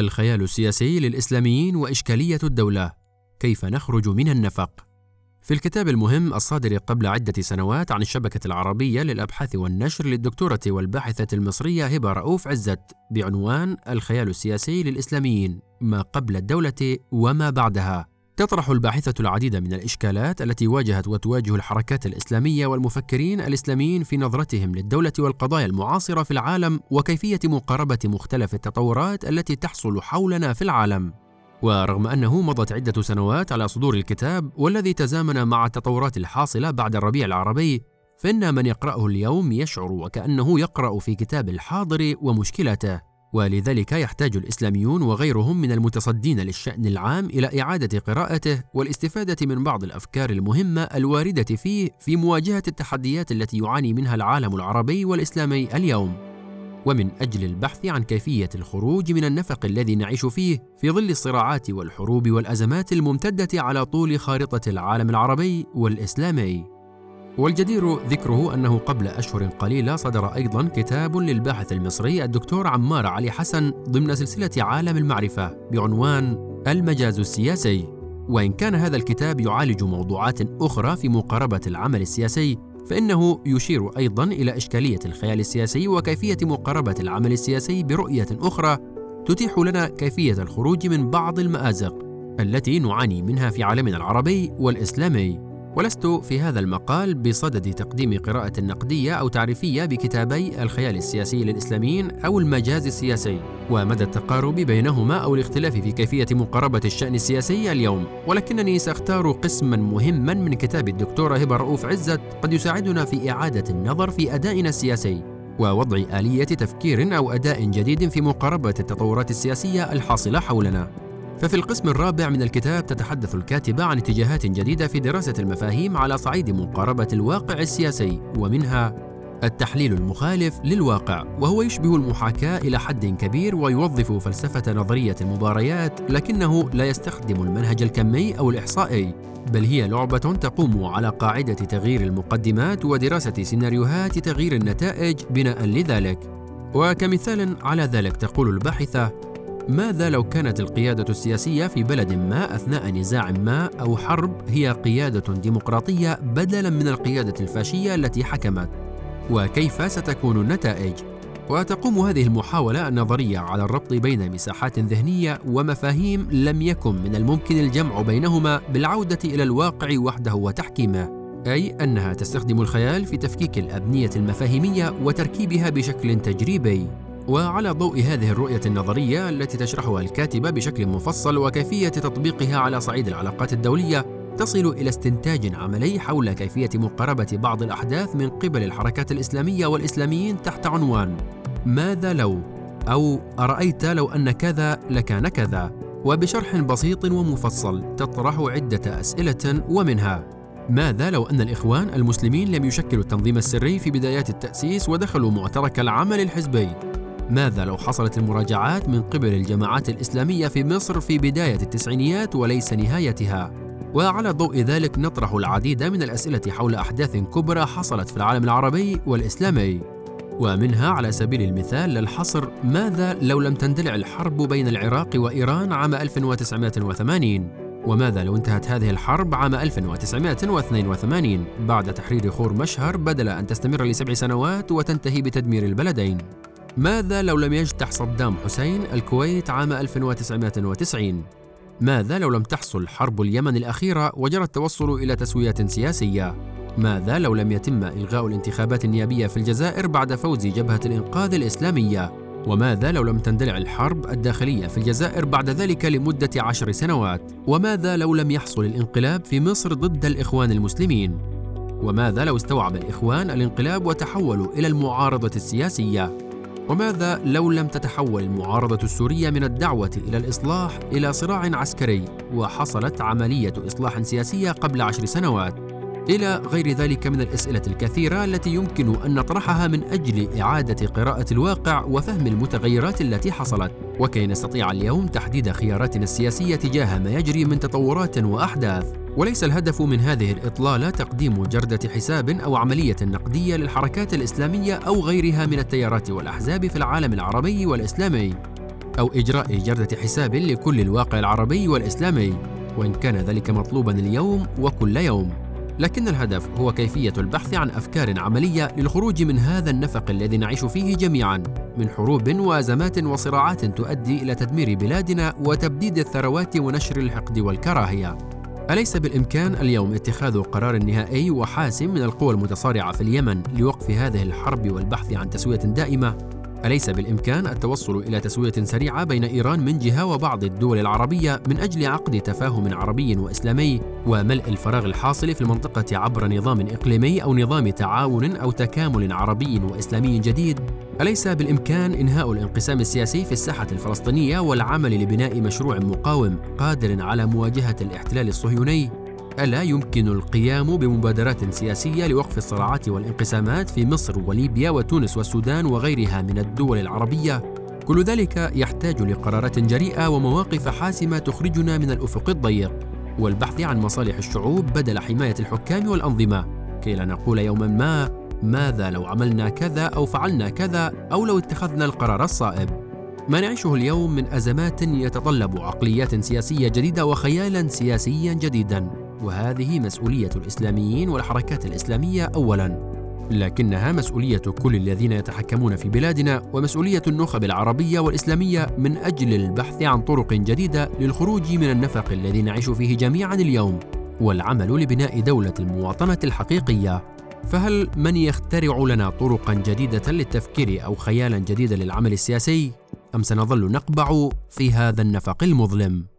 الخيال السياسي للإسلاميين وإشكالية الدولة. كيف نخرج من النفق؟ في الكتاب المهم الصادر قبل عدة سنوات عن الشبكة العربية للأبحاث والنشر للدكتورة والباحثة المصرية هبة رؤوف عزت بعنوان الخيال السياسي للإسلاميين ما قبل الدولة وما بعدها. تطرح الباحثة العديد من الإشكالات التي واجهت وتواجه الحركات الإسلامية والمفكرين الإسلاميين في نظرتهم للدولة والقضايا المعاصرة في العالم وكيفية مقاربة مختلف التطورات التي تحصل حولنا في العالم. ورغم أنه مضت عدة سنوات على صدور الكتاب والذي تزامن مع التطورات الحاصلة بعد الربيع العربي، فإن من يقرأه اليوم يشعر وكأنه يقرأ في كتاب الحاضر ومشكلته. ولذلك يحتاج الإسلاميون وغيرهم من المتصدين للشأن العام إلى إعادة قراءته والاستفادة من بعض الأفكار المهمة الواردة فيه في مواجهة التحديات التي يعاني منها العالم العربي والإسلامي اليوم. ومن أجل البحث عن كيفية الخروج من النفق الذي نعيش فيه في ظل الصراعات والحروب والأزمات الممتدة على طول خارطة العالم العربي والإسلامي. والجدير ذكره أنه قبل أشهر قليلة صدر أيضا كتاب للباحث المصري الدكتور عمار علي حسن ضمن سلسلة عالم المعرفة بعنوان المجاز السياسي. وإن كان هذا الكتاب يعالج موضوعات أخرى في مقاربة العمل السياسي فإنه يشير أيضا إلى إشكالية الخيال السياسي وكيفية مقاربة العمل السياسي برؤية أخرى تتيح لنا كيفية الخروج من بعض المآزق التي نعاني منها في عالمنا العربي والإسلامي. ولست في هذا المقال بصدد تقديم قراءة نقدية أو تعريفية بكتابي الخيال السياسي للإسلاميين أو المجاز السياسي ومدى التقارب بينهما أو الاختلاف في كيفية مقاربة الشأن السياسي اليوم. ولكنني سأختار قسما مهما من كتاب الدكتورة هبة رؤوف عزت قد يساعدنا في إعادة النظر في أدائنا السياسي ووضع آلية تفكير أو أداء جديد في مقاربة التطورات السياسية الحاصلة حولنا. ففي القسم الرابع من الكتاب تتحدث الكاتبة عن اتجاهات جديدة في دراسة المفاهيم على صعيد مقاربة الواقع السياسي ومنها التحليل المخالف للواقع وهو يشبه المحاكاة إلى حد كبير ويوظف فلسفة نظرية المباريات لكنه لا يستخدم المنهج الكمي أو الإحصائي بل هي لعبة تقوم على قاعدة تغيير المقدمات ودراسة سيناريوهات تغيير النتائج بناء لذلك. وكمثال على ذلك تقول الباحثة ماذا لو كانت القيادة السياسية في بلد ما أثناء نزاع ما أو حرب هي قيادة ديمقراطية بدلاً من القيادة الفاشية التي حكمت؟ وكيف ستكون النتائج؟ وتقوم هذه المحاولة النظرية على الربط بين مساحات ذهنية ومفاهيم لم يكن من الممكن الجمع بينهما بالعودة إلى الواقع وحده وتحكيمه، أي أنها تستخدم الخيال في تفكيك الأبنية المفاهيمية وتركيبها بشكل تجريبي. وعلى ضوء هذه الرؤية النظرية التي تشرحها الكاتبة بشكل مفصل وكيفية تطبيقها على صعيد العلاقات الدولية تصل إلى استنتاج عملي حول كيفية مقاربة بعض الأحداث من قبل الحركات الإسلامية والإسلاميين تحت عنوان ماذا لو؟ أو أرأيت لو أن كذا لكان كذا؟ وبشرح بسيط ومفصل تطرح عدة أسئلة ومنها ماذا لو أن الإخوان المسلمين لم يشكلوا التنظيم السري في بدايات التأسيس ودخلوا معترك العمل الحزبي؟ ماذا لو حصلت المراجعات من قبل الجماعات الإسلامية في مصر في بداية التسعينيات وليس نهايتها؟ وعلى ضوء ذلك نطرح العديد من الأسئلة حول أحداث كبرى حصلت في العالم العربي والإسلامي. ومنها على سبيل المثال للحصر ماذا لو لم تندلع الحرب بين العراق وإيران عام 1980 وماذا لو انتهت هذه الحرب عام 1982 بعد تحرير خور مشهر بدل أن تستمر لسبع سنوات وتنتهي بتدمير البلدين؟ ماذا لو لم يجتح صدام حسين الكويت عام 1990 ماذا لو لم تحصل حرب اليمن الأخيرة وجرى التوصل إلى تسويات سياسية؟ ماذا لو لم يتم إلغاء الانتخابات النيابية في الجزائر بعد فوز جبهة الإنقاذ الإسلامية؟ وماذا لو لم تندلع الحرب الداخلية في الجزائر بعد ذلك لمدة عشر سنوات؟ وماذا لو لم يحصل الانقلاب في مصر ضد الإخوان المسلمين؟ وماذا لو استوعب الإخوان الانقلاب وتحولوا إلى المعارضة السياسية؟ وماذا لو لم تتحول المعارضة السورية من الدعوة إلى الإصلاح إلى صراع عسكري وحصلت عملية إصلاح سياسية قبل عشر سنوات؟ إلى غير ذلك من الأسئلة الكثيرة التي يمكن أن نطرحها من أجل إعادة قراءة الواقع وفهم المتغيرات التي حصلت. وكي نستطيع اليوم تحديد خياراتنا السياسية تجاه ما يجري من تطورات وأحداث. وليس الهدف من هذه الإطلالة تقديم جردة حساب أو عملية نقدية للحركات الإسلامية أو غيرها من التيارات والأحزاب في العالم العربي والإسلامي. أو إجراء جردة حساب لكل الواقع العربي والإسلامي. وإن كان ذلك مطلوبا اليوم وكل يوم. لكن الهدف هو كيفية البحث عن أفكار عملية للخروج من هذا النفق الذي نعيش فيه جميعا من حروب وأزمات وصراعات تؤدي إلى تدمير بلادنا وتبديد الثروات ونشر الحقد والكراهية أليس بالإمكان اليوم اتخاذ قرار نهائي وحاسم من القوى المتصارعة في اليمن لوقف هذه الحرب والبحث عن تسوية دائمة؟ أليس بالإمكان التوصل إلى تسوية سريعة بين إيران من جهة وبعض الدول العربية من أجل عقد تفاهم عربي وإسلامي وملء الفراغ الحاصل في المنطقة عبر نظام إقليمي أو نظام تعاون أو تكامل عربي وإسلامي جديد؟ أليس بالإمكان إنهاء الانقسام السياسي في الساحة الفلسطينية والعمل لبناء مشروع مقاوم قادر على مواجهة الاحتلال الصهيوني؟ ألا يمكن القيام بمبادرات سياسية لوقف الصراعات والانقسامات في مصر وليبيا وتونس والسودان وغيرها من الدول العربية؟ كل ذلك يحتاج لقرارات جريئة ومواقف حاسمة تخرجنا من الأفق الضيق والبحث عن مصالح الشعوب بدل حماية الحكام والأنظمة. كي لا نقول يوما ما ماذا لو عملنا كذا أو فعلنا كذا أو لو اتخذنا القرار الصائب؟ ما نعيشه اليوم من أزمات يتطلب عقليات سياسية جديدة وخيالا سياسيا جديدا. وهذه مسؤولية الإسلاميين والحركات الإسلامية أولاً لكنها مسؤولية كل الذين يتحكمون في بلادنا ومسؤولية النخب العربية والإسلامية من أجل البحث عن طرق جديدة للخروج من النفق الذي نعيش فيه جميعا اليوم والعمل لبناء دولة المواطنة الحقيقية فهل من يخترع لنا طرقا جديدة للتفكير أو خيالا جديدا للعمل السياسي؟ أم سنظل نقبع في هذا النفق المظلم؟